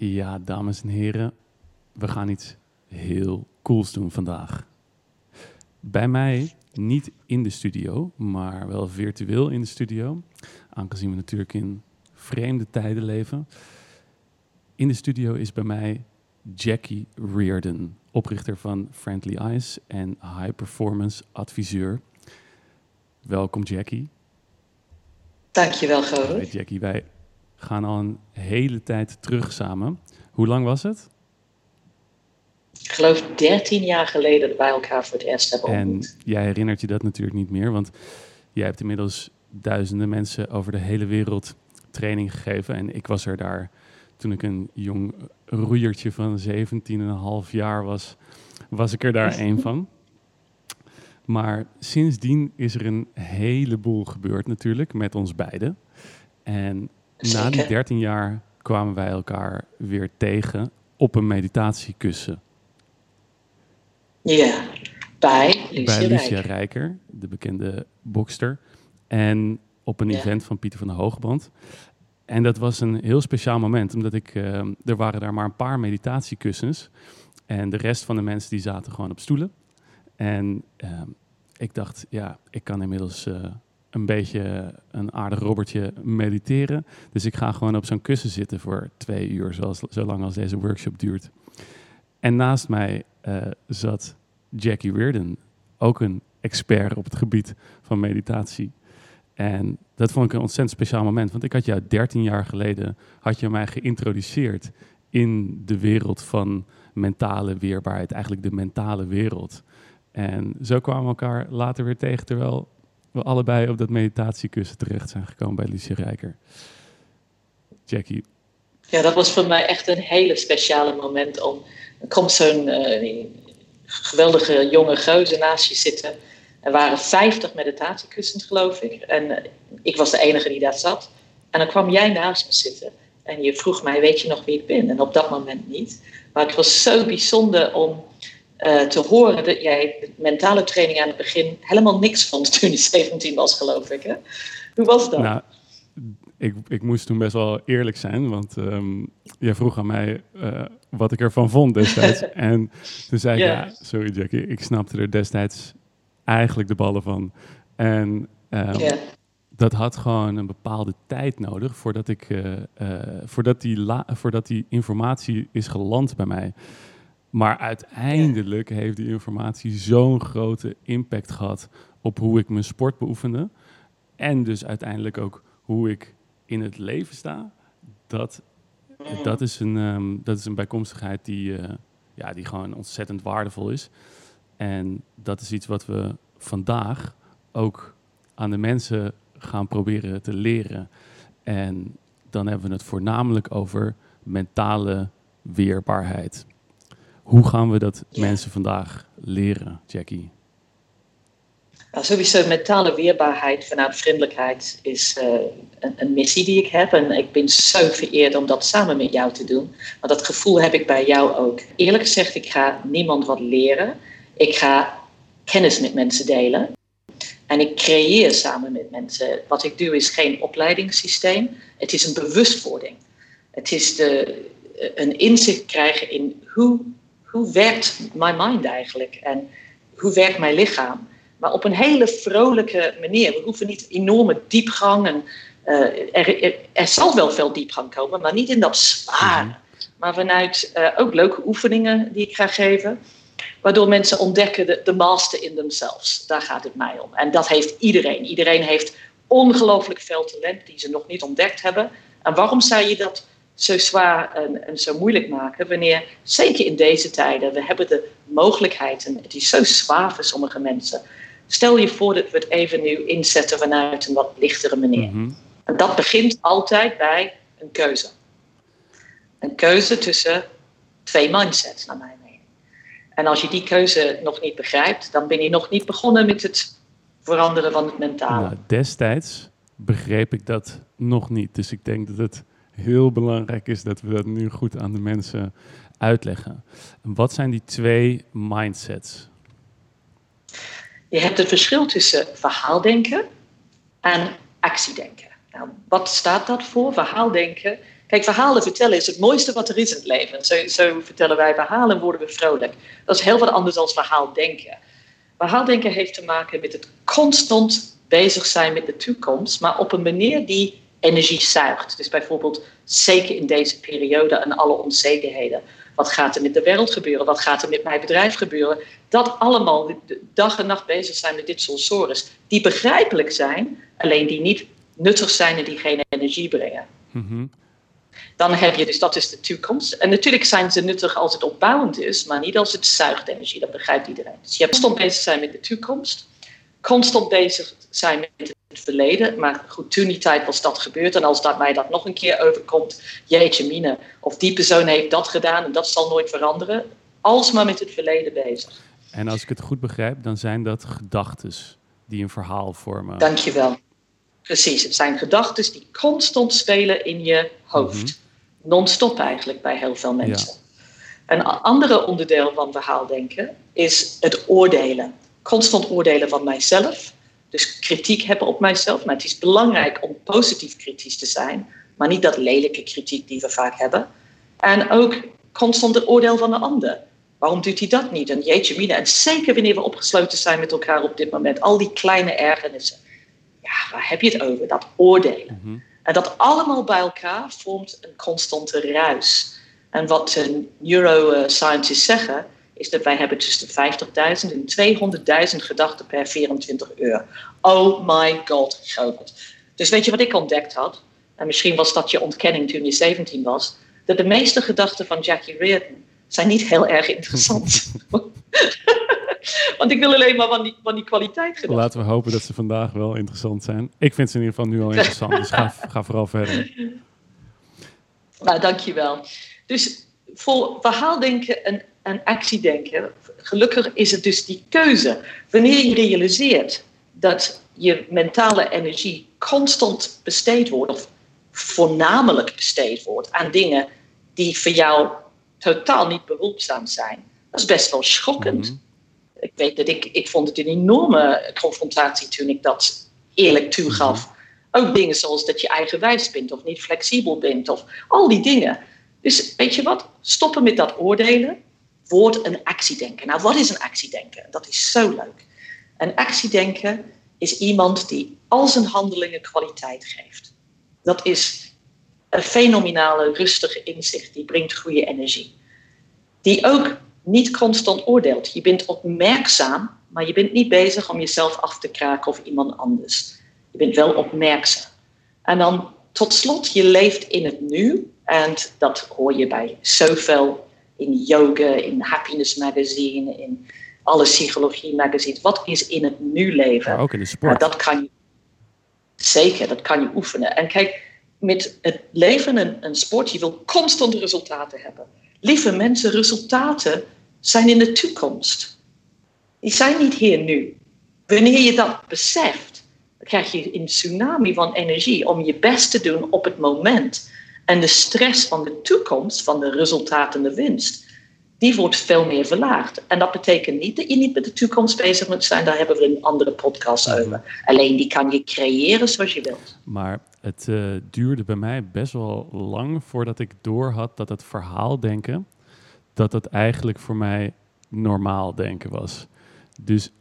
Ja, dames en heren, we gaan iets heel cools doen vandaag. Bij mij niet in de studio, maar wel virtueel in de studio. Aangezien we natuurlijk in vreemde tijden leven. In de studio is bij mij Jackie Reardon, oprichter van Friendly Eyes en high performance adviseur. Welkom Jackie. Dankjewel. Hey Jackie, wij gaan al een hele tijd terug samen. Hoe lang was het? Ik geloof 13 jaar geleden dat wij elkaar voor het eerst hebben ontmoet. En jij herinnert je dat natuurlijk niet meer, want jij hebt inmiddels duizenden mensen over de hele wereld training gegeven. En ik was er daar toen ik een jong roeiertje van 17,5 jaar was, was ik er daar een van. Maar sindsdien is er een heleboel gebeurd natuurlijk met ons beiden. En na die 13 jaar kwamen wij elkaar weer tegen op een meditatiekussen. Ja, bij Lucia, bij Rijker. Rijker, de bekende bokster. En op een Ja. event van Pieter van de Hoogband. En dat was een heel speciaal moment, omdat ik, eh, er waren daar maar een paar meditatiekussens. En de rest van de mensen die zaten gewoon op stoelen. En eh, ik dacht, ja, ik kan inmiddels eh, een beetje een aardig robbertje mediteren. Dus ik ga gewoon op zo'n kussen zitten voor twee uur, zoals, zolang als deze workshop duurt. En naast mij eh, zat Jackie Reardon, ook een expert op het gebied van meditatie. En dat vond ik een ontzettend speciaal moment, want ik had jou 13 jaar geleden, had je mij geïntroduceerd in de wereld van mentale weerbaarheid, eigenlijk de mentale wereld. En zo kwamen we elkaar later weer tegen, terwijl we allebei op dat meditatiekussen terecht zijn gekomen bij Lucie Rijker. Jackie, Ja, dat was voor mij echt een hele speciale moment om. Er komt zo'n eh, geweldige jonge gozer naast je zitten. Er waren 50 meditatiekussens, geloof ik. En eh, ik was de enige die daar zat. En dan kwam jij naast me zitten. En je vroeg mij, weet je nog wie ik ben? En op dat moment niet. Maar het was zo bijzonder om eh, te horen dat jij mentale training aan het begin helemaal niks vond toen je 17 was, geloof ik. Hè? Hoe was dat? Nou, ik, ik moest toen best wel eerlijk zijn, want ehm, jij vroeg aan mij eh, wat ik ervan vond destijds. en toen zei ik, Ja. ja, sorry Jackie, ik snapte er destijds eigenlijk de ballen van. En ehm, dat had gewoon een bepaalde tijd nodig voordat, ik, eh, voordat, die voordat die informatie is geland bij mij. Maar uiteindelijk heeft die informatie zo'n grote impact gehad op hoe ik mijn sport beoefende. En dus uiteindelijk ook hoe ik in het leven sta. Dat, dat, is, een, ehm, dat is een bijkomstigheid die, eh, ja, die gewoon ontzettend waardevol is. En dat is iets wat we vandaag ook aan de mensen gaan proberen te leren. En dan hebben we het voornamelijk over mentale weerbaarheid. Hoe gaan we dat Ja. mensen vandaag leren, Jackie? Nou, sowieso mentale weerbaarheid vanuit vriendelijkheid is eh, een, een missie die ik heb. En ik ben zo vereerd om dat samen met jou te doen. Maar dat gevoel heb ik bij jou ook. Eerlijk gezegd, ik ga niemand wat leren. Ik ga kennis met mensen delen. En ik creëer samen met mensen. Wat ik doe is geen opleidingssysteem. Het is een bewustwording. Het is de, een inzicht krijgen in hoe, hoe werkt my mind eigenlijk. En hoe werkt mijn lichaam. Maar op een hele vrolijke manier. We hoeven niet enorme diepgang. En, eh, er, er, er zal wel veel diepgang komen, maar niet in dat zware. Maar vanuit eh, ook leuke oefeningen die ik ga geven. Waardoor mensen ontdekken de, de master in themselves. Daar gaat het mij om. En dat heeft iedereen. Iedereen heeft ongelooflijk veel talent die ze nog niet ontdekt hebben. En waarom zou je dat zo zwaar en, en zo moeilijk maken wanneer, zeker in deze tijden, we hebben de mogelijkheid en het is zo zwaar voor sommige mensen. Stel je voor dat we het even nu inzetten vanuit een wat lichtere manier. Mhm. En dat begint altijd bij een keuze. Een keuze tussen twee mindsets, naar mijn mening. En als je die keuze nog niet begrijpt, dan ben je nog niet begonnen met het veranderen van het mentale. Nou, destijds begreep ik dat nog niet. Dus ik denk dat het heel belangrijk is dat we dat nu goed aan de mensen uitleggen. En wat zijn die twee mindsets? Je hebt het verschil tussen verhaaldenken en actiedenken. Nou, wat staat dat voor? Verhaaldenken Kijk, verhalen vertellen is het mooiste wat er is in het leven. Zo, zo vertellen wij verhalen en worden we vrolijk. Dat is heel wat anders dan verhaal denken. Verhaal denken heeft te maken met het constant bezig zijn met de toekomst, maar op een manier die energie zuigt. Dus bijvoorbeeld, zeker in deze periode en alle onzekerheden. Wat gaat er met de wereld gebeuren? Wat gaat er met mijn bedrijf gebeuren? Dat allemaal dag en nacht bezig zijn met dit soort sores. Die begrijpelijk zijn, alleen die niet nuttig zijn en die geen energie brengen. Mm dan heb je dus, dat is de toekomst. En natuurlijk zijn ze nuttig als het opbouwend is, maar niet als het zuigt energie. Dat begrijpt iedereen. Dus je hebt constant bezig zijn met de toekomst, constant bezig zijn met het verleden. Maar goed, toen die tijd was dat gebeurd. En als dat mij dat nog een keer overkomt, jeetje mine, of die persoon heeft dat gedaan en dat zal nooit veranderen. Alsmaar met het verleden bezig. En als ik het goed begrijp, dan zijn dat gedachten die een verhaal vormen. Dankjewel. Precies, het zijn gedachten die constant spelen in je hoofd. Mhm non-stop eigenlijk bij heel veel mensen. Een andere onderdeel van verhaaldenken is het oordelen. Constant oordelen van mijzelf. Dus kritiek hebben op mijzelf. Maar het is belangrijk om positief kritisch te zijn. Maar niet dat lelijke kritiek die we vaak hebben. En ook constant het oordeel van de ander. Waarom doet hij dat niet? En jeetje mine. En zeker wanneer we opgesloten zijn met elkaar op dit moment. Al die kleine ergernissen. Ja, waar heb je het over? Dat oordelen. Mhm. En dat allemaal bij elkaar vormt een constante ruis. En wat de neuroscientists zeggen, is dat wij hebben tussen 50.000 en 200.000 gedachten per 24 uur. Oh my god, groot. Dus weet je wat ik ontdekt had? En misschien was dat je ontkenning toen je 17 was. Dat de meeste gedachten van Jackie Reardon zijn niet heel erg interessant. Want ik wil alleen maar van die, van die kwaliteit gedachten. Laten we hopen dat ze vandaag wel interessant zijn. Ik vind ze in ieder geval nu al interessant, dus ga, ga vooral verder. Nou, dankjewel. Dus voor verhaaldenken en, en actiedenken, gelukkig is het dus die keuze. Wanneer je realiseert dat je mentale energie constant besteed wordt, of voornamelijk besteed wordt aan dingen die voor jou totaal niet behulpzaam zijn, dat is best wel schokkend. Mhm ik weet dat ik, ik vond het een enorme confrontatie toen ik dat eerlijk toegaf. Mhm. Ook dingen zoals dat je eigenwijs bent of niet flexibel bent of al die dingen. Dus weet je wat? Stoppen met dat oordelen. Word een actiedenker. Nou, wat is een actiedenker? Dat is zo leuk. Een actiedenker is iemand die al zijn handelingen kwaliteit geeft. Dat is een fenomenale, rustige inzicht. Die brengt goede energie. Die ook niet constant oordeelt. Je bent opmerkzaam, maar je bent niet bezig om jezelf af te kraken of iemand anders. Je bent wel opmerkzaam. En dan tot slot, je leeft in het nu. En dat hoor je bij zoveel in yoga, in happiness magazine, in alle psychologie magazines. Wat is in het nu leven? ook in de sport. dat kan je zeker, dat kan je oefenen. En kijk, met het leven en, en sport, je wil constant resultaten hebben. Lieve mensen, resultaten zijn in de toekomst. Die zijn niet hier nu. Wanneer je dat beseft, krijg je een tsunami van energie om je best te doen op het moment. En de stress van de toekomst, van de resultaten en de winst, die wordt veel meer verlaagd. En dat betekent niet dat je niet met de toekomst bezig moet zijn. Daar hebben we een andere podcast over. Alleen die kan je creëren zoals je wilt. Maar het uh, duurde bij mij best wel lang voordat ik doorhad dat het verhaal denken dat het eigenlijk voor mij normaal denken was. Dus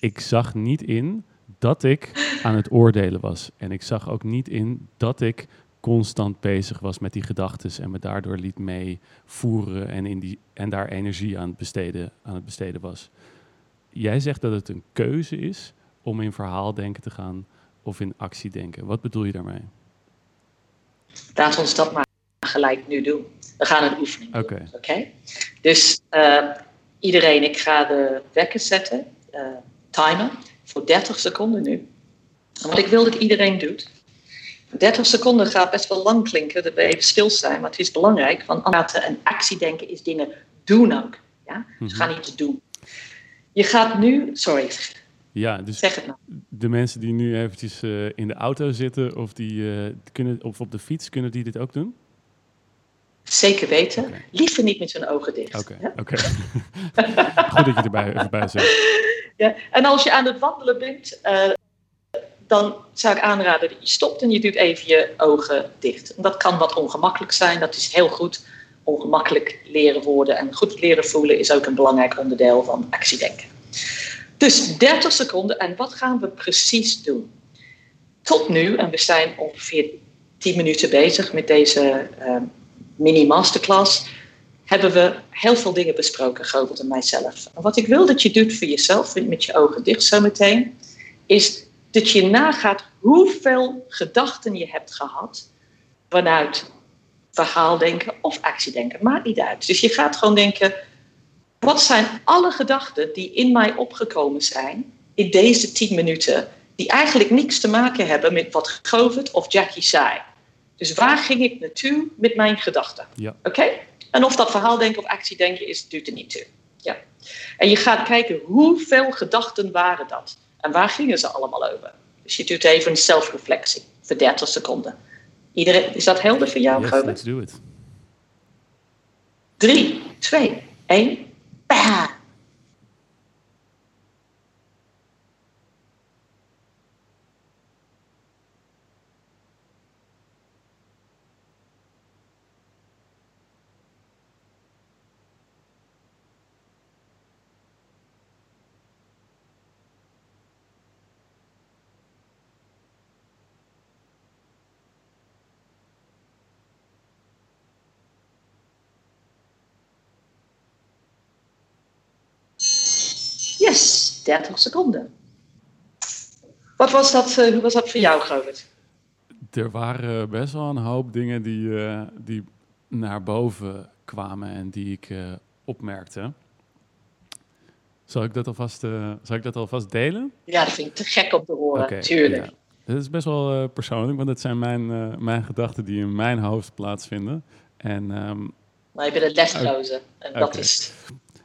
ik zag niet in dat ik aan het oordelen was. En ik zag ook niet in dat ik constant bezig was met die gedachten en me daardoor liet meevoeren en, in die, en daar energie aan het, besteden, aan het besteden was. Jij zegt dat het een keuze is om in verhaaldenken te gaan of in actiedenken. Wat bedoel je daarmee? Laat ons dat maar gelijk nu doen. We gaan een oefening doen. Oké. Okay. Dus uh, iedereen, ik ga de wekker zetten, uh, timer, voor 30 seconden nu. En wat ik wil dat iedereen doet. 30 seconden gaat best wel lang klinken, dat we even stil zijn, maar het is belangrijk. Want praten en actiedenken is dingen doen ook. Ja? Dus mm gaan iets doen. Je gaat nu, sorry, ja, dus zeg het nou. de mensen die nu eventjes uh, in de auto zitten of, die, uh, kunnen, of op de fiets, kunnen die dit ook doen? Zeker weten. Liever niet met zijn ogen dicht. Oké, oké. Goed dat je erbij, erbij zit. Ja, en als je aan het wandelen bent, uh, dan zou ik aanraden dat je stopt en je doet even je ogen dicht. Dat kan wat ongemakkelijk zijn, dat is heel goed. Ongemakkelijk leren worden en goed leren voelen is ook een belangrijk onderdeel van actiedenken. Dus 30 seconden en wat gaan we precies doen? Tot nu, en we zijn ongeveer 10 minuten bezig met deze uh, mini-masterclass, hebben we heel veel dingen besproken, Govert en mijzelf. Wat ik wil dat je doet voor jezelf, met je ogen dicht zometeen, is dat je nagaat hoeveel gedachten je hebt gehad vanuit verhaaldenken of actiedenken. Maakt niet uit. Dus je gaat gewoon denken, wat zijn alle gedachten die in mij opgekomen zijn in deze tien minuten, die eigenlijk niks te maken hebben met wat Govert of Jackie zei. Dus waar ging ik naartoe met mijn gedachten? Ja. Oké? En of dat verhaaldenken of actiedenken is, doet er niet toe. Ja. En je gaat kijken hoeveel gedachten waren dat en waar gingen ze allemaal over. Dus je doet even een zelfreflectie voor 30 seconden. Iedereen, is dat helder voor jou, yes, let's do it. 3, 2, 1. Bah! Yes, 30 seconden. Wat was dat, uh, hoe was dat voor jou, Govert? Er waren best wel een hoop dingen die, uh, die naar boven kwamen en die ik uh, opmerkte. Zal ik, dat alvast, zal ik dat alvast delen? Ja, dat vind ik te gek om te horen, okay, tuurlijk. Ja. Dit is best wel persoonlijk, want het zijn mijn, mijn gedachten die in mijn hoofd plaatsvinden. En, um, maar je bent een lesloze en okay. dat is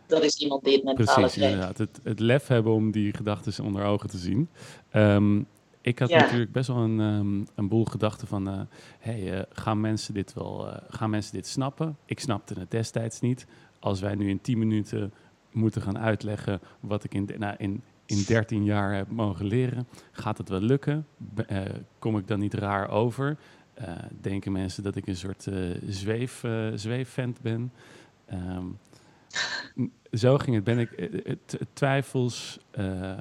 dat is iemand die het mentale Precies, inderdaad. Het, het lef hebben om die gedachten onder ogen te zien. Um, ik had ja. natuurlijk best wel een, um, een boel gedachten van... Uh, hey, uh, gaan, mensen dit wel, uh, gaan mensen dit snappen? Ik snapte het destijds niet. Als wij nu in 10 minuten moeten gaan uitleggen... wat ik in, nou, in, in 13 jaar heb mogen leren... gaat het wel lukken? kom ik dan niet raar over? denken mensen dat ik een soort zweef, zweefvent ben? Um, zo ging het. Ben ik het, het twijfels, uh,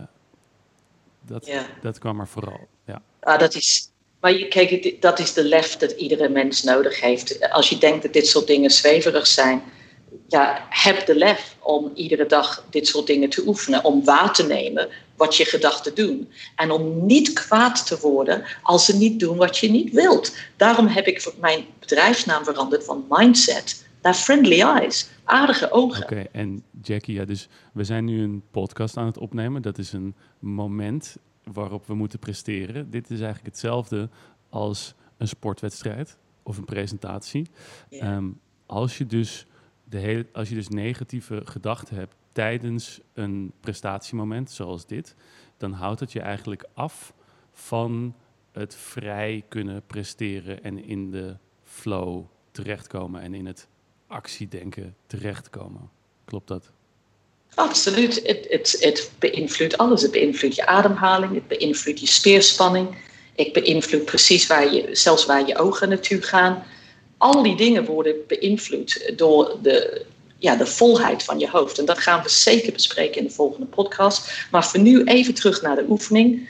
dat, ja. dat kwam er vooral. Ja. Ah, dat is, maar je, kijk, dat is de lef dat iedere mens nodig heeft. Als je denkt dat dit soort dingen zweverig zijn, ja, heb de lef om iedere dag dit soort dingen te oefenen, om waar te nemen wat je gedachten doen. En om niet kwaad te worden als ze niet doen wat je niet wilt. Daarom heb ik mijn bedrijfsnaam veranderd van Mindset naar Friendly Eyes aardige ogen. Oké, en Jackie, ja, dus we zijn nu een podcast aan het opnemen. Dat is een moment waarop we moeten presteren. Dit is eigenlijk hetzelfde als een sportwedstrijd of een presentatie. Um, als je dus de hele, als je dus negatieve gedachten hebt tijdens een prestatiemoment zoals dit, dan houdt het je eigenlijk af van het vrij kunnen presteren en in de flow terechtkomen en in het actiedenken terechtkomen. Klopt dat? Absoluut. Het, het, het beïnvloedt alles. Het beïnvloedt je ademhaling, het beïnvloedt je speerspanning. Het beïnvloedt precies waar je, zelfs waar je ogen naartoe gaan. Al die dingen worden beïnvloed door de, ja, de volheid van je hoofd. En dat gaan we zeker bespreken in de volgende podcast. Maar voor nu even terug naar de oefening.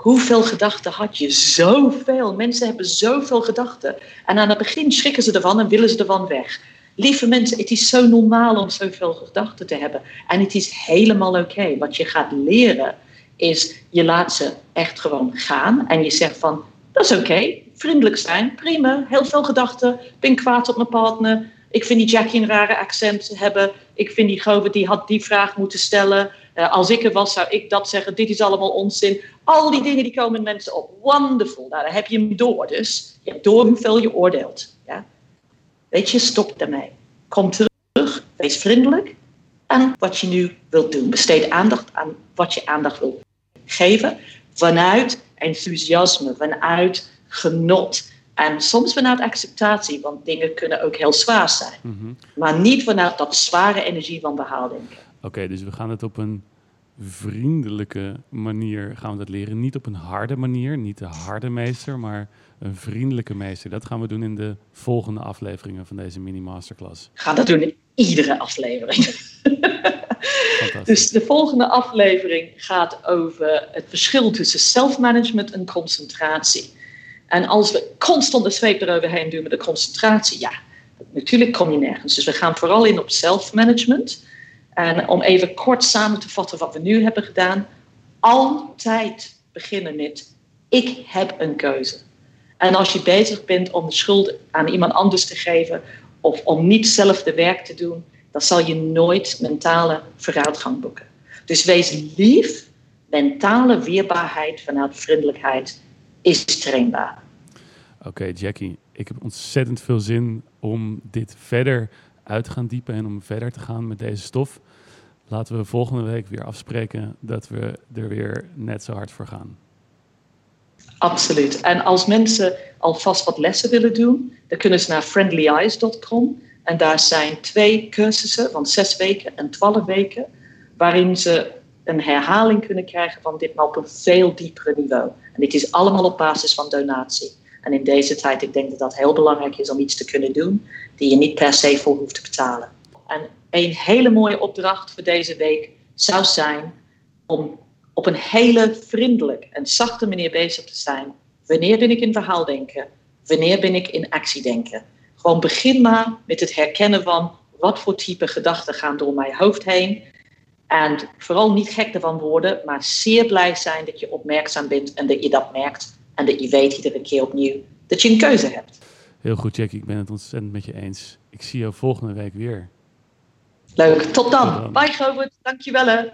Hoeveel gedachten had je? Zoveel. Mensen hebben zoveel gedachten. En aan het begin schrikken ze ervan en willen ze ervan weg. Lieve mensen, het is zo normaal om zoveel gedachten te hebben. En het is helemaal oké. Wat je gaat leren is, je laat ze echt gewoon gaan. En je zegt van, dat is oké. Vriendelijk zijn, prima. Heel veel gedachten. Ben kwaad op mijn partner. Ik vind die Jackie een rare accent hebben. Ik vind die Govert, die had die vraag moeten stellen. Uh, als ik er was, zou ik dat zeggen. Dit is allemaal onzin. Al die dingen die komen mensen op. Wonderful. Nou, dan heb je hem door. Dus je hebt door hoeveel je oordeelt. Ja? Weet je, stop daarmee. Kom terug. Wees vriendelijk. En wat je nu wilt doen. Besteed aandacht aan wat je aandacht wil geven. Vanuit enthousiasme. Vanuit genot. En soms vanuit acceptatie, want dingen kunnen ook heel zwaar zijn. Mhm. Maar niet vanuit dat zware energie van behaaldenken. Oké, dus we gaan het op een vriendelijke manier gaan we dat leren. Niet op een harde manier, niet de harde meester, maar een vriendelijke meester. Dat gaan we doen in de volgende afleveringen van deze mini-masterclass. Ga dat doen in iedere aflevering. dus de volgende aflevering gaat over het verschil tussen self-management en concentratie. En als we constant de zweep eroverheen doen met de concentratie, ja, natuurlijk kom je nergens. Dus we gaan vooral in op self-management. En om even kort samen te vatten wat we nu hebben gedaan, altijd beginnen met ik heb een keuze. En als je bezig bent om de schuld aan iemand anders te geven of om niet zelf de werk te doen, dan zal je nooit mentale vooruitgang boeken. Dus wees lief. Mentale weerbaarheid vanuit vriendelijkheid is trainbaar. Oké, Jackie, ik heb ontzettend veel zin om dit verder uit te gaan diepen en om verder te gaan met deze stof. Laten we volgende week weer afspreken dat we er weer net zo hard voor gaan. Absoluut. En als mensen alvast wat lessen willen doen, dan kunnen ze naar friendlyeyes.com. En daar zijn twee cursussen van zes weken en twaalf weken, waarin ze een herhaling kunnen krijgen van dit, maar op een veel diepere niveau. En dit is allemaal op basis van donatie. En in deze tijd, ik denk dat dat heel belangrijk is om iets te kunnen doen die je niet per se voor hoeft te betalen. En een hele mooie opdracht voor deze week zou zijn om op een hele vriendelijk en zachte manier bezig te zijn. Wanneer ben ik in verhaal denken? Wanneer ben ik in actie denken? Gewoon begin maar met het herkennen van wat voor type gedachten gaan door mijn hoofd heen. En vooral niet gek ervan worden, maar zeer blij zijn dat je opmerkzaam bent en dat je dat merkt. En dat je weet iedere keer opnieuw dat je een keuze hebt. Heel goed, Jackie. Ik ben het ontzettend met je eens. Ik zie jou volgende week weer. Leuk. Tot dan. Bye, Govert. Dankjewel.